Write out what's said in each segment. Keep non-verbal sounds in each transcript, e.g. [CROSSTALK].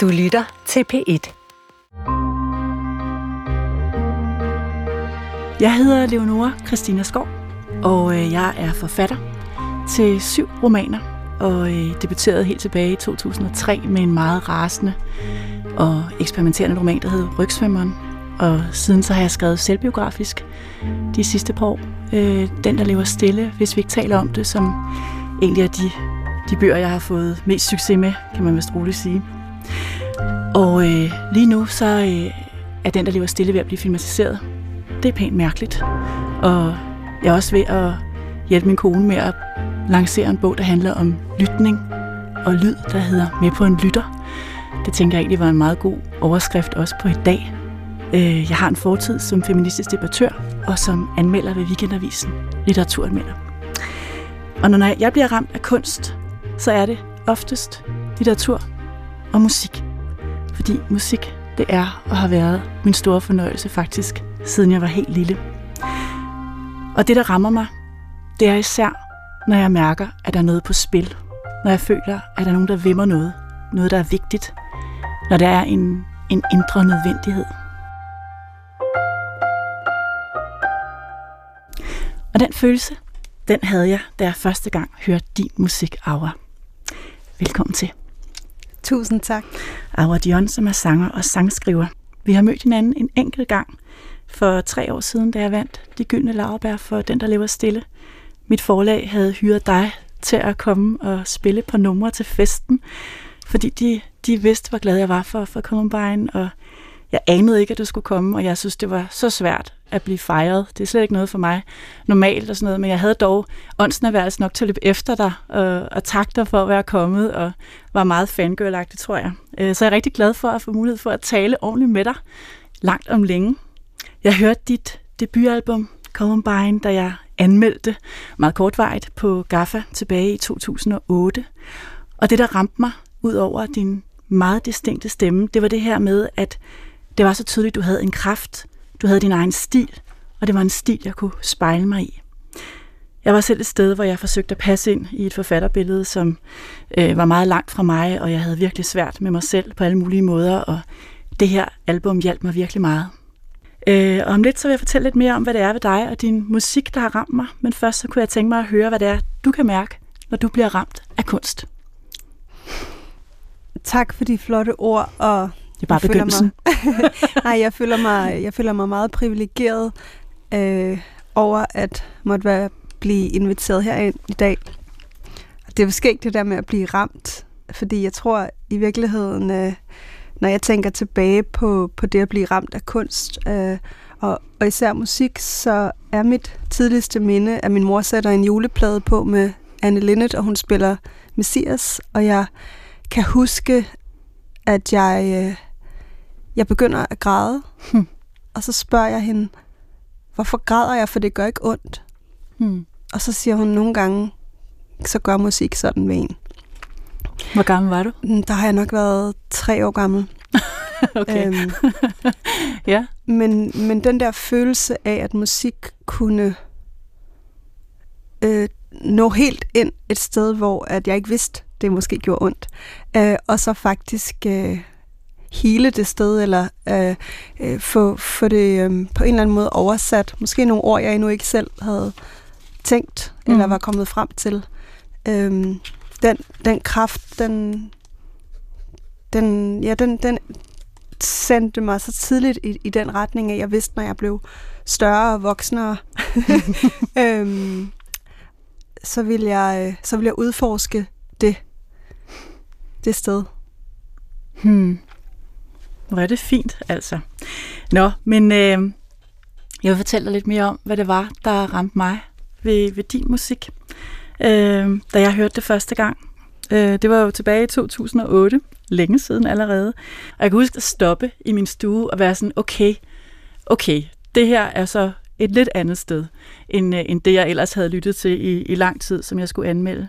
Du lytter til P1. Jeg hedder Leonora Christina Skov, og øh, jeg er forfatter til syv romaner, og øh, debuterede helt tilbage i 2003 med en meget rasende og eksperimenterende roman, der hed Rygsvømmeren. Og siden så har jeg skrevet selvbiografisk de sidste par år. Øh, den, der lever stille, hvis vi ikke taler om det, som egentlig er de, de bøger, jeg har fået mest succes med, kan man vist roligt sige. Og øh, lige nu så øh, er den, der lever stille ved at blive filmatiseret. Det er pænt mærkeligt. Og jeg er også ved at hjælpe min kone med at lancere en bog, der handler om lytning og lyd, der hedder Med på en lytter. Det tænker jeg egentlig var en meget god overskrift også på i dag. Øh, jeg har en fortid som feministisk debattør og som anmelder ved Weekendavisen, litteraturanmelder. Og når jeg bliver ramt af kunst, så er det oftest litteratur og musik. Fordi musik, det er og har været min store fornøjelse faktisk, siden jeg var helt lille. Og det, der rammer mig, det er især, når jeg mærker, at der er noget på spil. Når jeg føler, at der er nogen, der vimmer noget. Noget, der er vigtigt. Når der er en, en indre nødvendighed. Og den følelse, den havde jeg, da jeg første gang hørte din musik, Aura. Velkommen til. Tusind tak. Aura Dion, som er sanger og sangskriver. Vi har mødt hinanden en enkelt gang for tre år siden, da jeg vandt de gyldne laverbær for Den, der lever stille. Mit forlag havde hyret dig til at komme og spille på numre til festen, fordi de, de vidste, hvor glad jeg var for, for Columbine, og jeg anede ikke, at du skulle komme, og jeg synes, det var så svært at blive fejret. Det er slet ikke noget for mig normalt og sådan noget, men jeg havde dog åndsnærværelse nok til at løbe efter dig og, og takke dig for at være kommet, og var meget fangirlagtig, tror jeg. Øh, så jeg er rigtig glad for at få mulighed for at tale ordentligt med dig langt om længe. Jeg hørte dit debutalbum, Columbine, da jeg anmeldte meget kortvarigt på GAFFA tilbage i 2008. Og det, der ramte mig ud over din meget distinkte stemme, det var det her med, at det var så tydeligt, du havde en kraft, du havde din egen stil, og det var en stil, jeg kunne spejle mig i. Jeg var selv et sted, hvor jeg forsøgte at passe ind i et forfatterbillede, som øh, var meget langt fra mig, og jeg havde virkelig svært med mig selv på alle mulige måder, og det her album hjalp mig virkelig meget. Øh, og om lidt så vil jeg fortælle lidt mere om, hvad det er ved dig og din musik, der har ramt mig, men først så kunne jeg tænke mig at høre, hvad det er, du kan mærke, når du bliver ramt af kunst. Tak for de flotte ord, og det er bare begyndelsen. Mig, [LAUGHS] nej, jeg føler mig, jeg føler mig meget privilegeret øh, over at måtte være, blive inviteret herind i dag. Det er jo skægt det der med at blive ramt, fordi jeg tror i virkeligheden, øh, når jeg tænker tilbage på, på det at blive ramt af kunst, øh, og, og især musik, så er mit tidligste minde, at min mor sætter en juleplade på med Anne Linnet, og hun spiller Messias, og jeg kan huske, at jeg... Øh, jeg begynder at græde, hmm. og så spørger jeg hende, hvorfor græder jeg, for det gør ikke ondt. Hmm. Og så siger hun nogle gange, så gør musik sådan ved en. Hvor gammel var du? Mm, der har jeg nok været tre år gammel. [LAUGHS] okay. Øhm, [LAUGHS] ja. men, men den der følelse af, at musik kunne øh, nå helt ind et sted, hvor at jeg ikke vidste, det måske gjorde ondt. Øh, og så faktisk øh, hele det sted, eller øh, øh, få, få det øh, på en eller anden måde oversat. Måske nogle ord, jeg endnu ikke selv havde tænkt, mm. eller var kommet frem til. Øh, den, den kraft, den, den, ja, den, den sendte mig så tidligt i, i den retning, at jeg vidste, når jeg blev større og voksnere, [LAUGHS] [LAUGHS] øhm, så, vil jeg, så vil jeg udforske det, det sted. Hmm. Hvor er det fint, altså. Nå, men øh, jeg vil fortælle dig lidt mere om, hvad det var, der ramte mig ved, ved din musik, øh, da jeg hørte det første gang. Øh, det var jo tilbage i 2008, længe siden allerede. Og jeg kan huske at stoppe i min stue og være sådan, okay, okay, det her er så et lidt andet sted, end, øh, end det jeg ellers havde lyttet til i, i lang tid, som jeg skulle anmelde.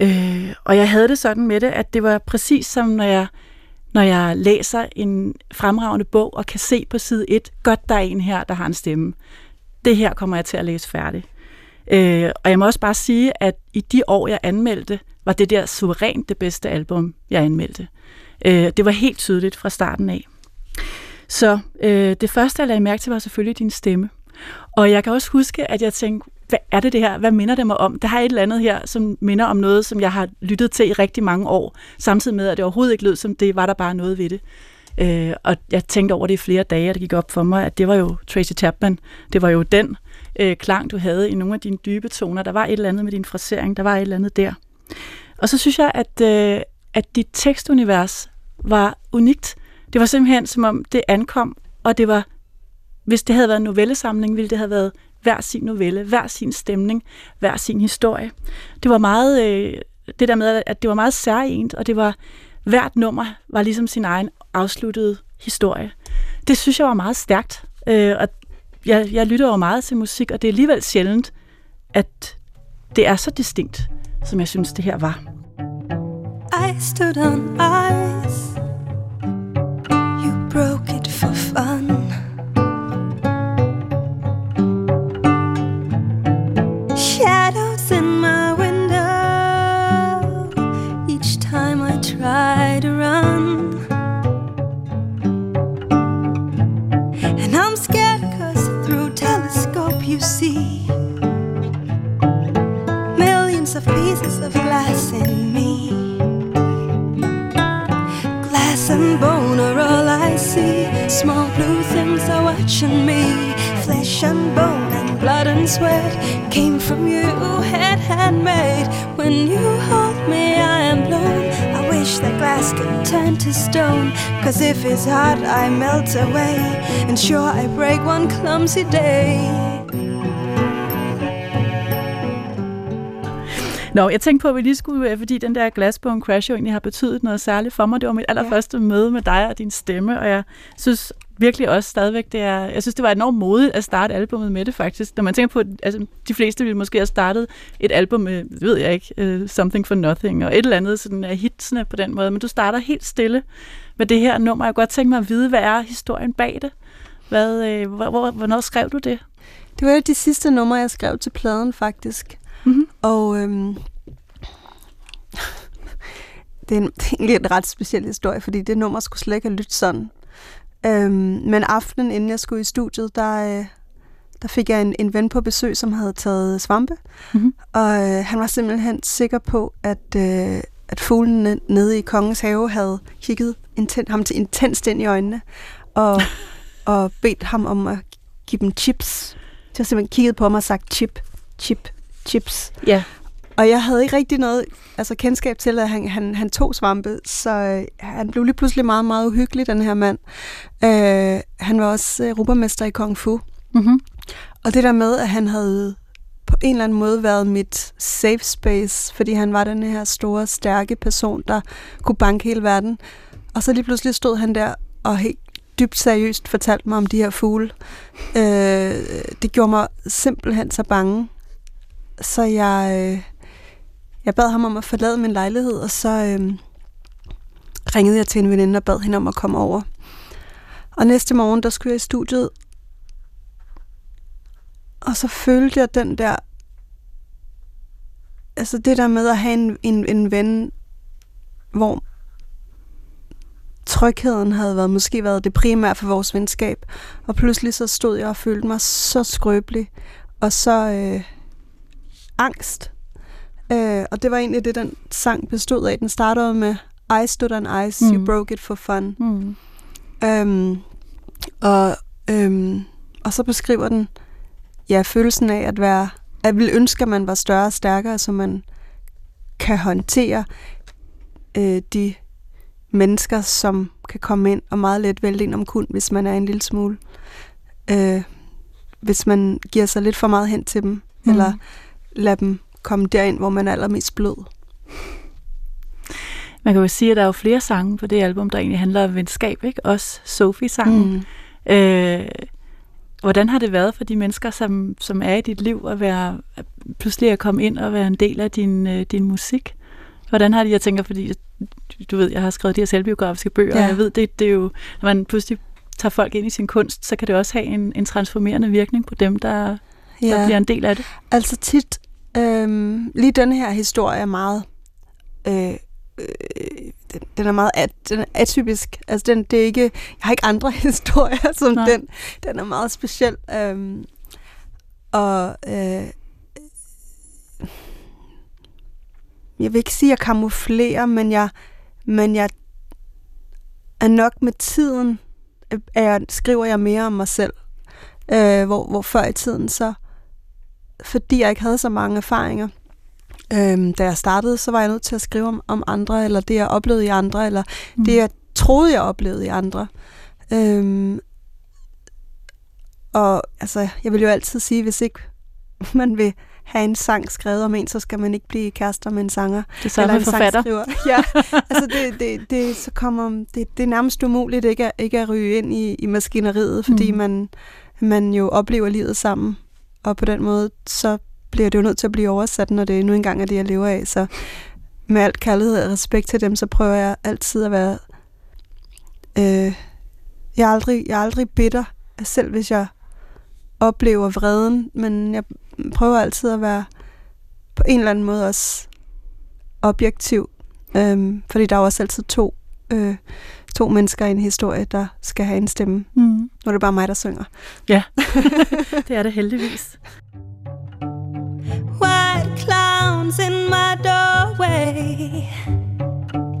Øh, og jeg havde det sådan med det, at det var præcis som når jeg når jeg læser en fremragende bog og kan se på side 1, godt der er en her, der har en stemme. Det her kommer jeg til at læse færdig. Øh, og jeg må også bare sige, at i de år, jeg anmeldte, var det der suverænt det bedste album, jeg anmeldte. Øh, det var helt tydeligt fra starten af. Så øh, det første, jeg lagde mærke til, var selvfølgelig din stemme. Og jeg kan også huske, at jeg tænkte, hvad er det det her? Hvad minder det mig om? Der har et eller andet her, som minder om noget, som jeg har lyttet til i rigtig mange år, samtidig med, at det overhovedet ikke lød som det, var der bare noget ved det. Øh, og jeg tænkte over det i flere dage, og det gik op for mig, at det var jo Tracy Chapman. Det var jo den øh, klang, du havde i nogle af dine dybe toner. Der var et eller andet med din frasering, der var et eller andet der. Og så synes jeg, at, øh, at dit tekstunivers var unikt. Det var simpelthen som om det ankom, og det var, hvis det havde været en novellesamling, ville det have været hver sin novelle, hver sin stemning, hver sin historie. Det var meget, øh, det der med, at det var meget særligt, og det var, hvert nummer var ligesom sin egen afsluttede historie. Det synes jeg var meget stærkt, øh, og jeg, jeg lytter jo meget til musik, og det er alligevel sjældent, at det er så distinkt, som jeg synes, det her var. I stood on ice You broke it for fun Small blue things are watching me. Flesh and bone and blood and sweat Came from you, head handmade. When you hold me I am blown. I wish that glass could turn to stone Cause if it's hot I melt away. And sure I break one clumsy day Nå, jeg tænkte på, at vi lige skulle, øh, fordi den der glasbone crash jo egentlig har betydet noget særligt for mig. Det var mit allerførste ja. møde med dig og din stemme, og jeg synes virkelig også stadigvæk, det er, jeg synes, det var enormt modigt at starte albumet med det faktisk. Når man tænker på, altså de fleste ville måske have startet et album med, ved jeg ikke, uh, Something for Nothing, og et eller andet sådan af hitsene på den måde, men du starter helt stille med det her nummer. Jeg kunne godt tænke mig at vide, hvad er historien bag det? Hvad, uh, hvor, hvor, hvornår skrev du det? Det var de sidste numre, jeg skrev til pladen faktisk. Mm-hmm. Og øhm, [LAUGHS] det, er en, det er egentlig en ret speciel historie, fordi det nummer skulle slet ikke have lyttet sådan. Øhm, men aftenen, inden jeg skulle i studiet, der, øh, der fik jeg en, en ven på besøg, som havde taget svampe. Mm-hmm. Og øh, han var simpelthen sikker på, at, øh, at fuglen nede i kongens have havde kigget inten, ham til intenst ind i øjnene, og, [LAUGHS] og bedt ham om at give dem chips. De har simpelthen kigget på mig og sagt chip, chip, chips. Ja. Og jeg havde ikke rigtig noget altså kendskab til, at han, han, han tog svampe, så øh, han blev lige pludselig meget, meget uhyggelig, den her mand. Øh, han var også øh, rubermester i Kung Fu. Mm-hmm. Og det der med, at han havde på en eller anden måde været mit safe space, fordi han var den her store, stærke person, der kunne banke hele verden. Og så lige pludselig stod han der og helt dybt seriøst fortalte mig om de her fugle. Øh, det gjorde mig simpelthen så bange. Så jeg... Øh, jeg bad ham om at forlade min lejlighed, og så øh, ringede jeg til en veninde og bad hende om at komme over. Og næste morgen, der skulle jeg i studiet, og så følte jeg den der, altså det der med at have en, en, en ven, hvor trygheden havde været, måske været det primære for vores venskab. Og pludselig så stod jeg og følte mig så skrøbelig, og så øh, angst Øh, og det var egentlig det, den sang bestod af. Den startede med I stood on ice, mm. you broke it for fun. Mm. Øhm, og, øhm, og så beskriver den ja, følelsen af at være, at vil ønske, at man var større og stærkere, så man kan håndtere øh, de mennesker, som kan komme ind og meget let vælte ind om kun, hvis man er en lille smule. Øh, hvis man giver sig lidt for meget hen til dem, mm. eller lader dem komme derind, hvor man er allermest blød. Man kan jo sige, at der er jo flere sange på det album, der egentlig handler om venskab, ikke? Også Sophie-sangen. Mm. Øh, hvordan har det været for de mennesker, som, som er i dit liv, at være pludselig at komme ind og være en del af din, øh, din musik? Hvordan har de, jeg tænker, fordi du ved, jeg har skrevet de her selvbiografiske bøger, ja. og jeg ved, det, det er jo, når man pludselig tager folk ind i sin kunst, så kan det også have en, en transformerende virkning på dem, der, ja. der bliver en del af det. Altså tit Øhm, lige den her historie er meget øh, øh, den, er meget at, den er atypisk. Altså, den, det er ikke, jeg har ikke andre [LAUGHS] historier som Nej. den. Den er meget speciel. Øhm, og øh, jeg vil ikke sige, at jeg kamuflerer, men jeg, men jeg er nok med tiden, at jeg, skriver jeg mere om mig selv. Øh, hvor, hvor før i tiden så, fordi jeg ikke havde så mange erfaringer, øh, da jeg startede, så var jeg nødt til at skrive om, om andre, eller det jeg oplevede i andre, eller mm. det jeg troede, jeg oplevede i andre. Øh, og altså, jeg vil jo altid sige, hvis ikke [LAUGHS] man vil have en sang skrevet om en, så skal man ikke blive kærester med en sanger. Det er så eller en forfatter. [LAUGHS] Ja, altså det, det, det, så kommer, det, det er nærmest umuligt ikke at, ikke at ryge ind i, i maskineriet, fordi mm. man, man jo oplever livet sammen. Og på den måde, så bliver det jo nødt til at blive oversat, når det nu engang er det, jeg lever af. Så med alt kærlighed og respekt til dem, så prøver jeg altid at være... Øh, jeg, er aldrig, jeg er aldrig bitter, selv hvis jeg oplever vreden, men jeg prøver altid at være på en eller anden måde også objektiv, øhm, fordi der er også altid to, øh, to mennesker i en historie, der skal have en stemme. Mm. Nu er det bare mig, der synger. Ja, [LAUGHS] det er det heldigvis. White clowns in my doorway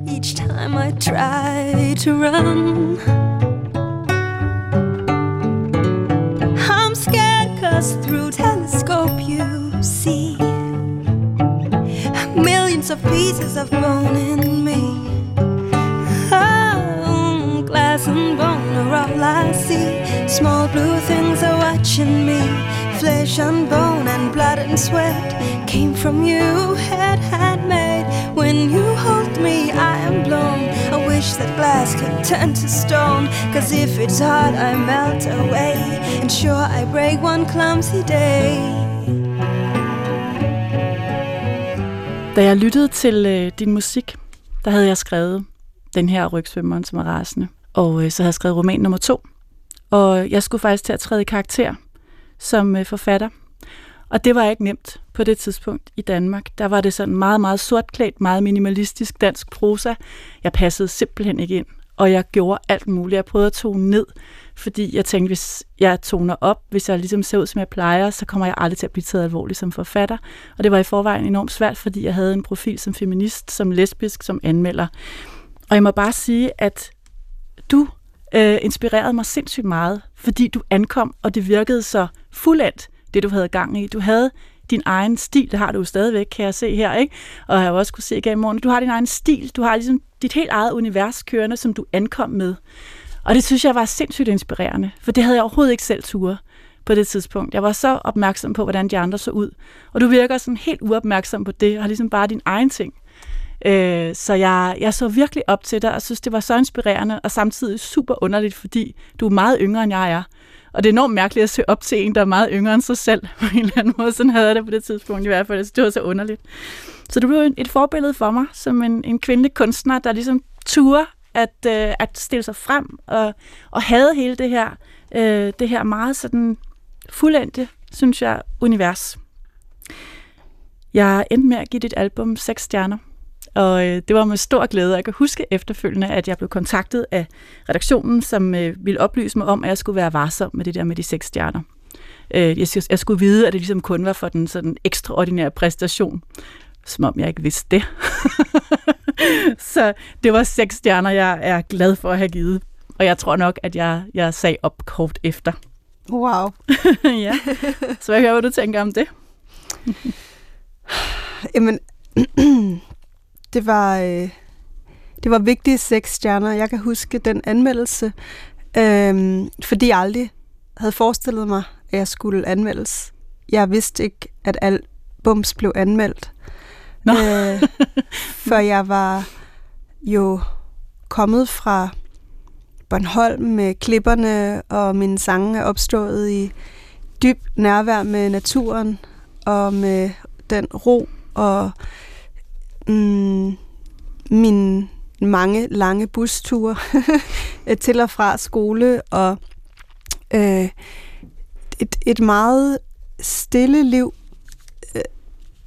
Each time I try to run I'm scared cause through telescope you see Millions of pieces of bone in me all I see Small blue things are watching me Flesh and bone and blood and sweat came from you, head handmade. When you hold me, I am blown. I wish that glass could turn to stone. Cause if it's hard, I melt away. And sure, I break one clumsy day. Da jeg lyttede til øh, din musik, der havde jeg skrevet den her rygsvømmeren, som er rasende. Og øh, så havde jeg skrevet roman nummer to. Og jeg skulle faktisk til at træde i karakter som øh, forfatter. Og det var ikke nemt på det tidspunkt i Danmark. Der var det sådan meget, meget sortklædt, meget minimalistisk dansk prosa. Jeg passede simpelthen ikke ind, og jeg gjorde alt muligt. Jeg prøvede at tone ned, fordi jeg tænkte, hvis jeg toner op, hvis jeg ligesom ser ud, som jeg plejer, så kommer jeg aldrig til at blive taget alvorligt som forfatter. Og det var i forvejen enormt svært, fordi jeg havde en profil som feminist, som lesbisk, som anmelder. Og jeg må bare sige, at du øh, inspirerede mig sindssygt meget, fordi du ankom, og det virkede så fuldendt, det du havde gang i. Du havde din egen stil, det har du jo stadigvæk, kan jeg se her, ikke? Og jeg har også kunne se igen i morgen. Du har din egen stil, du har ligesom dit helt eget univers kørende, som du ankom med. Og det synes jeg var sindssygt inspirerende, for det havde jeg overhovedet ikke selv ture på det tidspunkt. Jeg var så opmærksom på, hvordan de andre så ud. Og du virker sådan helt uopmærksom på det, og har ligesom bare din egen ting. Øh, så jeg, jeg så virkelig op til dig, og synes, det var så inspirerende, og samtidig super underligt, fordi du er meget yngre, end jeg er. Og det er enormt mærkeligt at se op til en, der er meget yngre end sig selv, [LAUGHS] på en eller anden måde. Sådan havde jeg det på det tidspunkt i hvert fald. så Det var så underligt. Så du blev et forbillede for mig, som en, en kvindelig kunstner, der ligesom turde at, øh, at stille sig frem og, og havde hele det her, øh, det her meget sådan fuldendte, synes jeg, univers. Jeg endte med at give dit album seks stjerner. Og øh, det var med stor glæde. Jeg kan huske efterfølgende, at jeg blev kontaktet af redaktionen, som øh, ville oplyse mig om, at jeg skulle være varsom med det der med de seks stjerner. Øh, jeg, jeg skulle vide, at det ligesom kun var for den sådan ekstraordinære præstation, som om jeg ikke vidste det. [LAUGHS] så det var seks stjerner, jeg er glad for at have givet. Og jeg tror nok, at jeg, jeg sagde op kort efter. Wow. [LAUGHS] ja. Så jeg hører, hvad du tænker om det. Jamen, [CLEARS THROAT] det var, øh, det var vigtige seks stjerner. Jeg kan huske den anmeldelse, øh, fordi jeg aldrig havde forestillet mig, at jeg skulle anmeldes. Jeg vidste ikke, at alt bums blev anmeldt. Nå. Øh, [LAUGHS] for jeg var jo kommet fra Bornholm med klipperne, og mine sange er opstået i dyb nærvær med naturen, og med den ro og mm, min mange lange busture [LAUGHS] øh, til og fra skole, og øh, et, et meget stille liv, øh,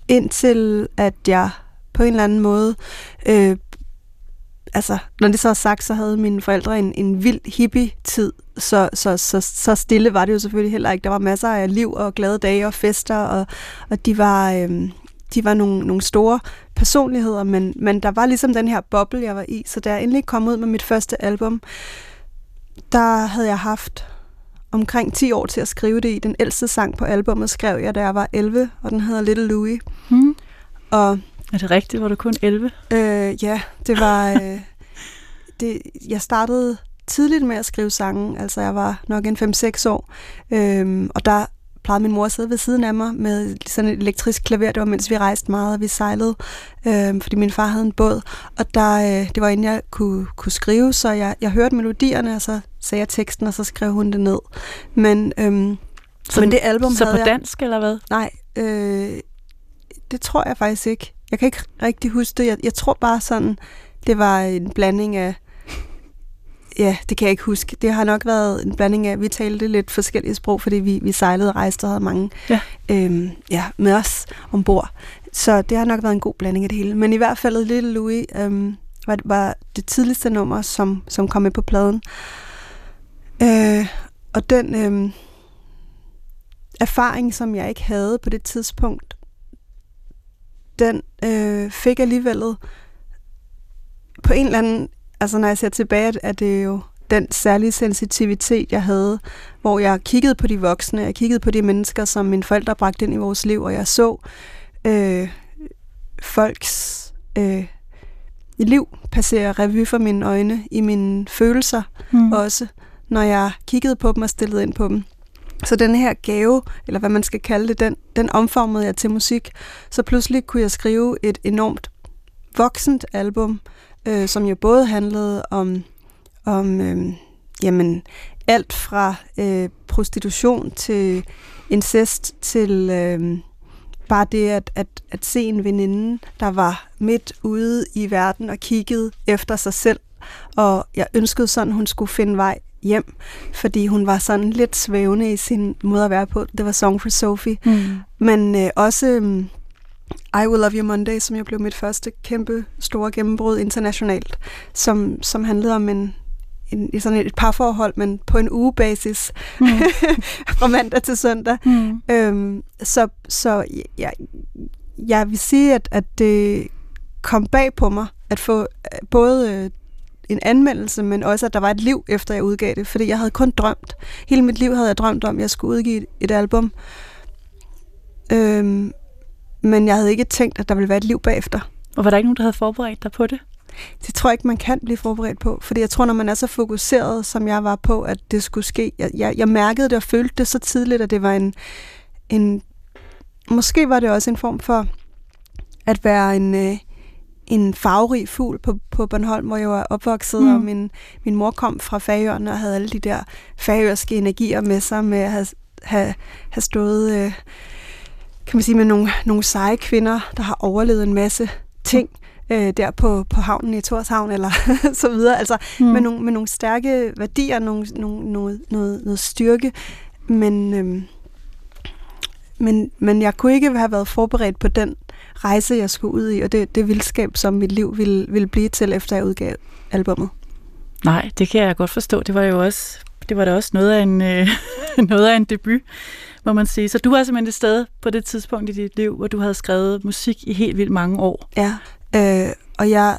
indtil at jeg på en eller anden måde øh, altså, når det så er sagt, så havde mine forældre en, en vild hippie-tid, så, så, så, så stille var det jo selvfølgelig heller ikke. Der var masser af liv og glade dage og fester, og, og de var, øhm, de var nogle, nogle store personligheder, men, men der var ligesom den her boble, jeg var i. Så da jeg endelig kom ud med mit første album, der havde jeg haft omkring 10 år til at skrive det i. Den ældste sang på albummet skrev jeg, da jeg var 11, og den hedder Little Louie. Hmm. Og er det rigtigt? Var du kun 11? Øh, ja, det var... Øh, [LAUGHS] det, jeg startede tidligt med at skrive sange, altså jeg var nok en 5-6 år, øhm, og der plejede min mor at sidde ved siden af mig med sådan et elektrisk klaver. Det var, mens vi rejste meget, og vi sejlede, øhm, fordi min far havde en båd. Og der, øh, det var inden jeg kunne, kunne skrive, så jeg, jeg hørte melodierne, og så sagde jeg teksten, og så skrev hun det ned. Men, øhm, så, men det album så havde på dansk, jeg, eller hvad? Nej, øh, det tror jeg faktisk ikke. Jeg kan ikke rigtig huske det. Jeg, jeg tror bare sådan, det var en blanding af... Ja, det kan jeg ikke huske. Det har nok været en blanding af, vi talte lidt forskellige sprog, fordi vi, vi sejlede og rejste og havde mange ja. Øhm, ja, med os ombord. Så det har nok været en god blanding af det hele. Men i hvert fald Little Louis øhm, var, var det tidligste nummer, som, som kom med på pladen. Øh, og den øhm, erfaring, som jeg ikke havde på det tidspunkt, den øh, fik alligevel på en eller anden, altså når jeg ser tilbage, er det jo den særlige sensitivitet, jeg havde, hvor jeg kiggede på de voksne, jeg kiggede på de mennesker, som mine forældre bragte ind i vores liv, og jeg så øh, folks øh, liv passere revy for mine øjne, i mine følelser mm. også, når jeg kiggede på dem og stillede ind på dem. Så den her gave, eller hvad man skal kalde det, den, den omformede jeg til musik. Så pludselig kunne jeg skrive et enormt voksent album, øh, som jo både handlede om, om øh, jamen, alt fra øh, prostitution til incest til øh, bare det at, at, at se en veninde, der var midt ude i verden og kiggede efter sig selv. Og jeg ønskede sådan, hun skulle finde vej hjem, fordi hun var sådan lidt svævende i sin måde at være på. Det var Song for Sophie. Mm. Men øh, også øh, I Will Love You Monday, som jo blev mit første kæmpe store gennembrud internationalt, som, som handlede om en, en, sådan et parforhold, men på en ugebasis, mm. [LAUGHS] fra mandag til søndag. Mm. Øhm, så så jeg, jeg vil sige, at, at det kom bag på mig at få øh, både øh, en anmeldelse, men også, at der var et liv, efter jeg udgav det. Fordi jeg havde kun drømt. Hele mit liv havde jeg drømt om, at jeg skulle udgive et album. Øhm, men jeg havde ikke tænkt, at der ville være et liv bagefter. Og var der ikke nogen, der havde forberedt dig på det? Det tror jeg ikke, man kan blive forberedt på. Fordi jeg tror, når man er så fokuseret, som jeg var på, at det skulle ske. Jeg, jeg, jeg mærkede det og følte det så tidligt, at det var en, en... Måske var det også en form for at være en, øh, en farverig fugl på, på Bornholm, hvor jeg var opvokset, mm. og min, min mor kom fra Færøerne og havde alle de der færøske energier med sig, med at have, have, have stået, øh, kan man sige, med nogle, nogle seje kvinder, der har overlevet en masse ting øh, der på, på havnen i Torshavn, eller [LAUGHS] så videre, altså mm. med, nogle, med nogle stærke værdier, nogle, nogle, noget, noget, noget styrke, men... Øh, men, men jeg kunne ikke have været forberedt på den rejse, jeg skulle ud i, og det, det vildskab, som mit liv ville, ville blive til, efter jeg udgav albummet. Nej, det kan jeg godt forstå. Det var jo også, det var da også noget af en, øh, [LAUGHS] noget af en debut, må man sige. Så du var simpelthen et sted på det tidspunkt i dit liv, hvor du havde skrevet musik i helt vildt mange år. Ja, øh, og jeg,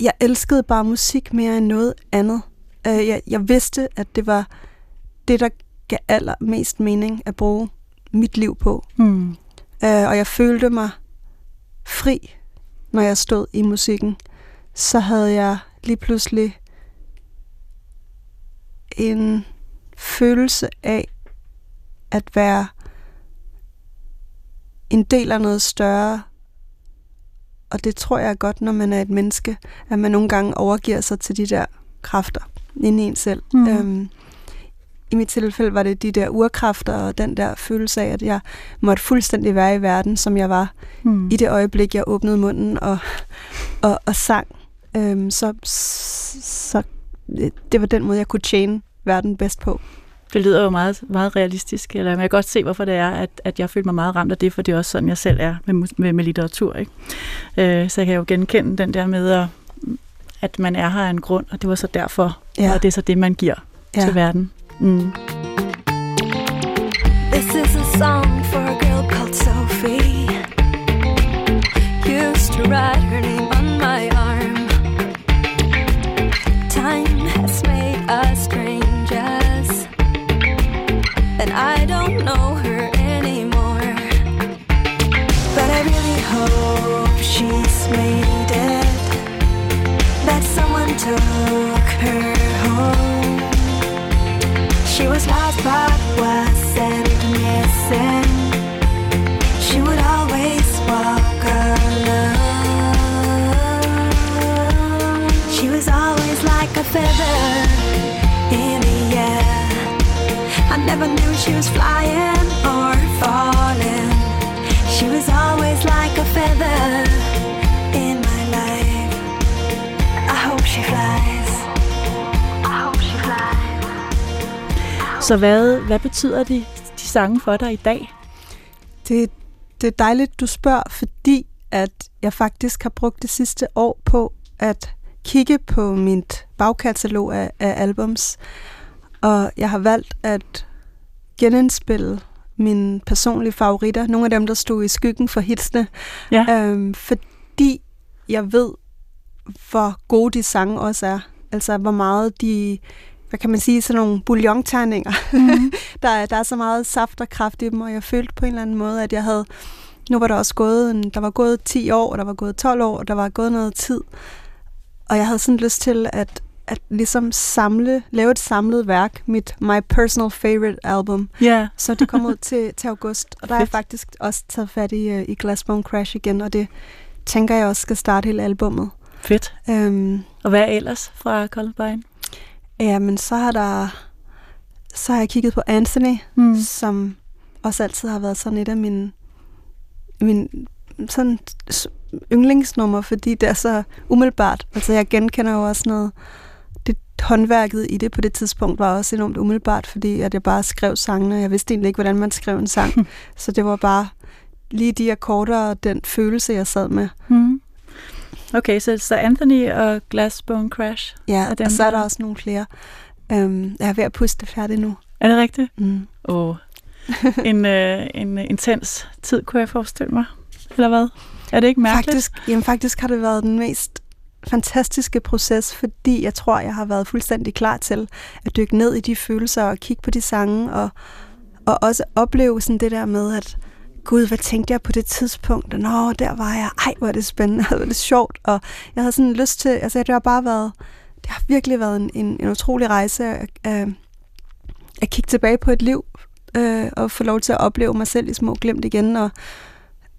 jeg elskede bare musik mere end noget andet. Øh, jeg, jeg vidste, at det var det, der gav allermest mening at bruge mit liv på. Mm. Øh, og jeg følte mig fri, når jeg stod i musikken. Så havde jeg lige pludselig en følelse af at være en del af noget større. Og det tror jeg er godt, når man er et menneske, at man nogle gange overgiver sig til de der kræfter inde i en selv. Mm. Øhm, i mit tilfælde var det de der urkræfter og den der følelse af, at jeg måtte fuldstændig være i verden, som jeg var hmm. i det øjeblik, jeg åbnede munden og, og, og sang. Øhm, så, så det var den måde, jeg kunne tjene verden bedst på. Det lyder jo meget, meget realistisk, eller man kan godt se, hvorfor det er, at, at jeg føler mig meget ramt af det, for det er også sådan, jeg selv er med, med, med litteratur. Ikke? Øh, så jeg kan jo genkende den der med, at, at man er her af en grund, og det var så derfor, ja. og det er så det, man giver ja. til verden. Mm. This is a song she was flying or falling. She was always like a feather in my life. I hope she flies. I hope she flies. Så hvad, hvad betyder de, de sange for dig i dag? Det, det er dejligt, du spørger, fordi at jeg faktisk har brugt det sidste år på at kigge på mit bagkatalog af, af albums, og jeg har valgt at genindspille mine personlige favoritter, nogle af dem, der stod i skyggen for hitsene, ja. øhm, fordi jeg ved, hvor gode de sange også er. Altså, hvor meget de, hvad kan man sige, sådan nogle bouillonterninger. Mm. [LAUGHS] der, er, der er så meget saft og kraft i dem, og jeg følte på en eller anden måde, at jeg havde, nu var der også gået, en, der var gået 10 år, og der var gået 12 år, og der var gået noget tid. Og jeg havde sådan lyst til at, at ligesom samle, lave et samlet værk, mit My Personal Favorite album. Yeah. så det kom ud til, til august, og der har jeg faktisk også taget fat i, øh, i Glassbone Crash igen, og det tænker jeg også skal starte hele albummet. Fedt. Um, og hvad er ellers fra Columbine? Ja, men så har der så har jeg kigget på Anthony, mm. som også altid har været sådan et af mine, mine sådan yndlingsnummer, fordi det er så umiddelbart. Altså jeg genkender jo også noget, håndværket i det på det tidspunkt var også enormt umiddelbart, fordi at jeg bare skrev sangene, jeg vidste egentlig ikke, hvordan man skrev en sang. [LAUGHS] så det var bare lige de akkorder og den følelse, jeg sad med. Mm. Okay, så, så Anthony og Glassbone Crash? Ja, dem, og så er der også nogle flere. Um, jeg er ved at puste færdig nu. Er det rigtigt? Mm. Oh. [LAUGHS] en, øh, en intens tid, kunne jeg forestille mig. Eller hvad? Er det ikke mærkeligt? Faktisk, jamen, faktisk har det været den mest fantastiske proces, fordi jeg tror, jeg har været fuldstændig klar til at dykke ned i de følelser og kigge på de sange, og, og også opleve sådan det der med, at gud, hvad tænkte jeg på det tidspunkt? Og, Nå, der var jeg. Ej, hvor er det spændende. [LAUGHS] Hvor er det sjovt. Og jeg havde sådan lyst til, altså det har bare været, det har virkelig været en, en, en utrolig rejse at, at, at kigge tilbage på et liv, øh, og få lov til at opleve mig selv i små glimt igen, og,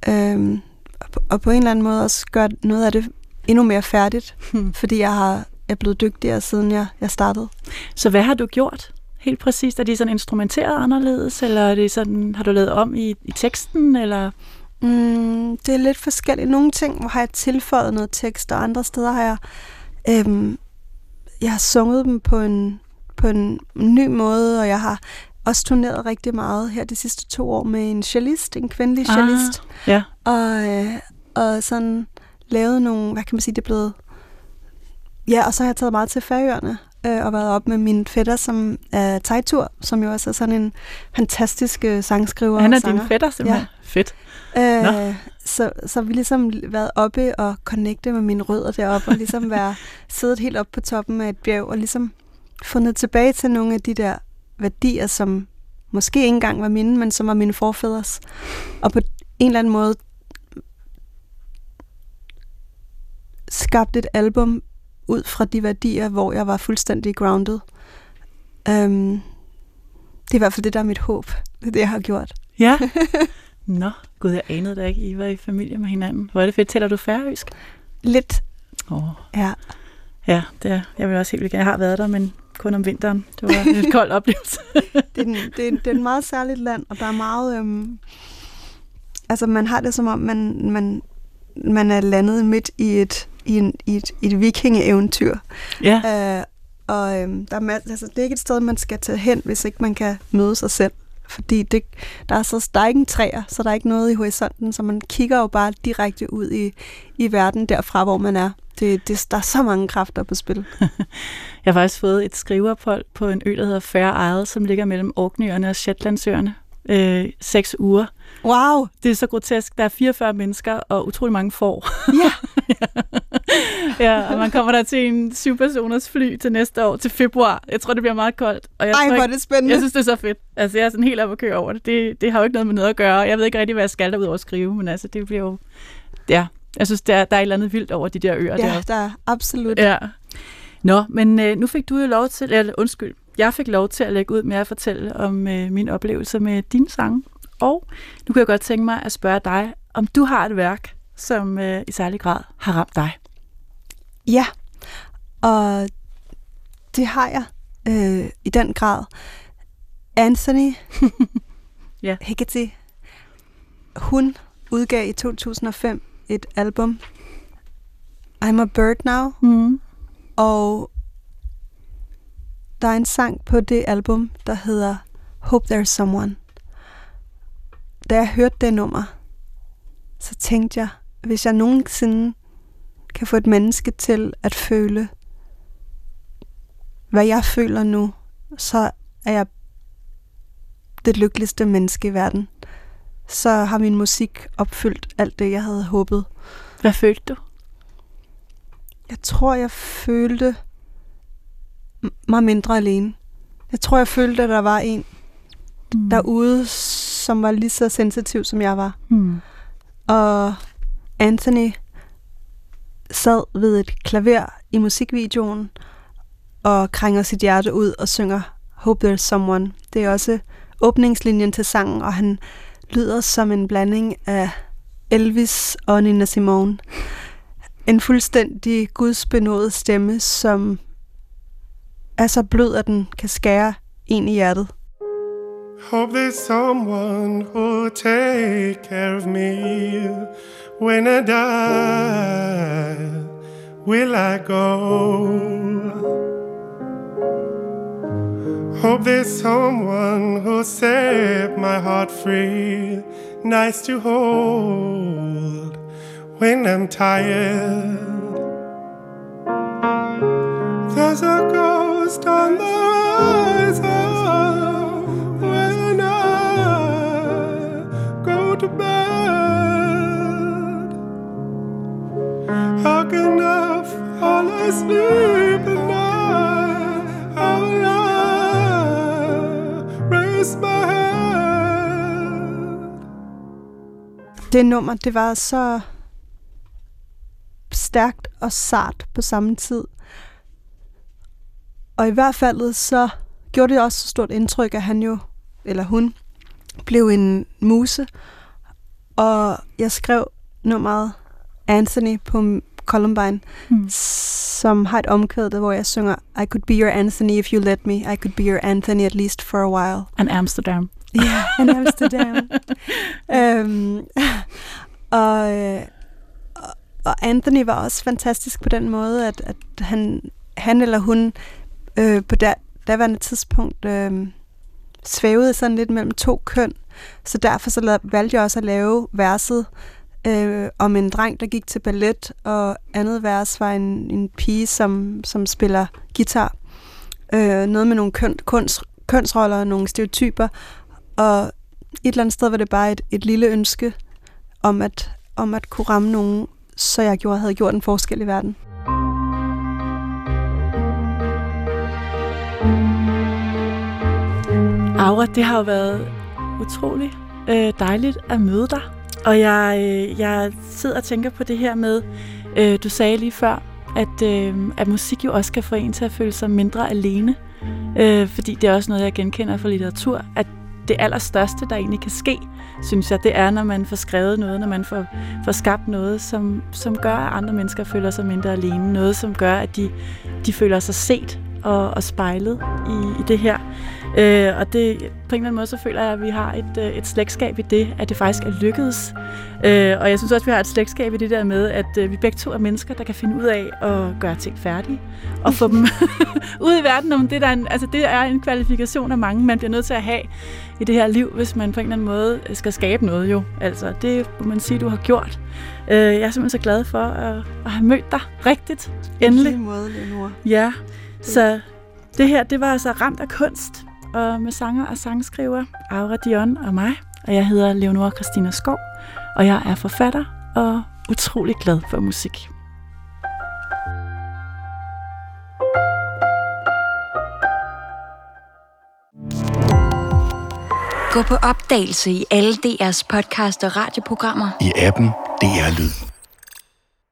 øh, og på en eller anden måde også gøre noget af det endnu mere færdigt, hmm. fordi jeg har er blevet dygtigere, siden jeg, jeg startede. Så hvad har du gjort? helt præcist? Er de sådan instrumenteret anderledes, eller er det sådan, har du lavet om i, i teksten, eller? Mm, det er lidt forskelligt. Nogle ting hvor har jeg tilføjet noget tekst, og andre steder har jeg, øhm, jeg har sunget dem på en, på en ny måde, og jeg har også turneret rigtig meget her de sidste to år med en cellist, en kvindelig ah, cellist. Ja. Og, øh, og sådan lavet nogle, hvad kan man sige, det er blevet... Ja, og så har jeg taget meget til færøerne, øh, og været op med min fætter, som er Tejtur, som jo også er sådan en fantastisk øh, sangskriver. Han er din fætter simpelthen? Ja. Fedt. Øh, så, så vi ligesom været oppe og connecte med mine rødder deroppe, og ligesom [LAUGHS] være siddet helt oppe på toppen af et bjerg, og ligesom fundet tilbage til nogle af de der værdier, som måske ikke engang var mine, men som var mine forfædres. Og på en eller anden måde skabt et album ud fra de værdier, hvor jeg var fuldstændig grounded. Um, det er i hvert fald det, der er mit håb. Det er det, jeg har gjort. Ja. [LAUGHS] Nå, gud, jeg anede da ikke, I var i familie med hinanden. Hvor er det fedt. Tæller du færøsk? Lidt. Åh. Oh. Ja. Ja, det er, jeg vil også helt gerne. Jeg har været der, men kun om vinteren. Det var en [LAUGHS] kold oplevelse. det, er en, det, er, det er et meget særligt land, og der er meget... Øhm, altså, man har det som om, man, man, man er landet midt i et i, en, i et, et vikingeeventyr. Ja. Øh, Og øhm, der er, altså, det er ikke et sted, man skal tage hen, hvis ikke man kan møde sig selv. Fordi det, der, er så, der er ikke en træer, så der er ikke noget i horisonten, så man kigger jo bare direkte ud i, i verden derfra, hvor man er. Det, det, der er så mange kræfter på spil. [LAUGHS] Jeg har faktisk fået et skriveophold på en ø, der hedder Fair Isle, som ligger mellem Orkneyerne og Shetlandsøerne. Øh, seks uger. Wow! Det er så grotesk. Der er 44 mennesker og utrolig mange får. Ja. [LAUGHS] ja, og man kommer der til en syvpersoners fly til næste år, til februar. Jeg tror, det bliver meget koldt. Og jeg Ej, hvor er det spændende. jeg synes, det er så fedt. Altså, jeg er sådan helt op at køre over det. det. Det har jo ikke noget med noget at gøre. Jeg ved ikke rigtig, hvad jeg skal derudover at skrive, men altså, det bliver jo... Ja, jeg synes, der, der er et eller andet vildt over de der øer ja, der. der er absolut. Ja. Nå, men øh, nu fik du jo lov til, eller undskyld, jeg fik lov til at lægge ud med at fortælle om øh, min oplevelse med din sang. Og nu kan jeg godt tænke mig at spørge dig, om du har et værk, som øh, i særlig grad har ramt dig. Ja, og det har jeg øh, i den grad. Anthony [LAUGHS] Ja. Higety, hun udgav i 2005 et album, I'm a Bird Now, Mm. og der er en sang på det album, der hedder Hope There's Someone. Da jeg hørte det nummer, så tænkte jeg, hvis jeg nogensinde kan få et menneske til at føle, hvad jeg føler nu, så er jeg det lykkeligste menneske i verden. Så har min musik opfyldt alt det, jeg havde håbet. Hvad følte du? Jeg tror, jeg følte mig mindre alene. Jeg tror, jeg følte, at der var en Mm. derude, som var lige så sensitiv, som jeg var. Mm. Og Anthony sad ved et klaver i musikvideoen og krænger sit hjerte ud og synger Hope There's Someone. Det er også åbningslinjen til sangen, og han lyder som en blanding af Elvis og Nina Simone. En fuldstændig gudsbenået stemme, som er så blød, at den kan skære en i hjertet. Hope there's someone who'll take care of me when I die. Will I go? Hope there's someone who'll set my heart free, nice to hold when I'm tired. There's a ghost on the horizon when I go to bed. How can I fall asleep at night? How will I raise my head? det nummer, det var så stærkt og sart på samme tid. Og i hvert fald så gjorde det også så stort indtryk, at han jo, eller hun, blev en muse. Og jeg skrev nummeret Anthony på Columbine, Mm. som har et omkvæd, hvor jeg synger I could be your Anthony if you let me. I could be your Anthony at least for a while. And Amsterdam. Ja, in Amsterdam. [LAUGHS] øhm, og, øh, og- og Anthony var også fantastisk på den måde, at, at han, han eller hun øh, på der, daværende tidspunkt øh, svævede sådan lidt mellem to køn. Så derfor så la- valgte jeg også at lave verset øh, om en dreng, der gik til ballet, og andet vers var en, en pige, som, som spiller guitar. Øh, noget med nogle køn, kunst, kønsroller og nogle stereotyper, og et eller andet sted var det bare et, et lille ønske om at, om at kunne ramme nogen, så jeg gjorde, havde gjort en forskel i verden. Mm. Aura, det har jo været utrolig øh, dejligt at møde dig. Og jeg, øh, jeg sidder og tænker på det her med, øh, du sagde lige før, at, øh, at musik jo også kan få en til at føle sig mindre alene. Øh, fordi det er også noget, jeg genkender fra litteratur, at det allerstørste, der egentlig kan ske, synes jeg, det er, når man får skrevet noget, når man får, får skabt noget, som, som gør, at andre mennesker føler sig mindre alene. Noget, som gør, at de, de føler sig set og, og spejlet i, i det her. Øh, og det, på en eller anden måde, så føler jeg, at vi har et, øh, et slægtskab i det, at det faktisk er lykkedes. Øh, og jeg synes også, at vi har et slægtskab i det der med, at øh, vi begge to er mennesker, der kan finde ud af at gøre ting færdige, og få dem [LAUGHS] ud i verden. Om det, der er en, altså, det er en kvalifikation af mange, man bliver nødt til at have i det her liv, hvis man på en eller anden måde skal skabe noget jo. Altså, det må man sige, du har gjort. Øh, jeg er simpelthen så glad for at, at have mødt dig rigtigt, endelig. På måde, Leonora. Ja, så det her, det var altså ramt af kunst, og med sanger og sangskriver, Aura Dion og mig. Og jeg hedder Leonora Christina Skov, og jeg er forfatter og utrolig glad for musik. Gå på opdagelse i alle DR's podcast og radioprogrammer. I appen DR Lyd.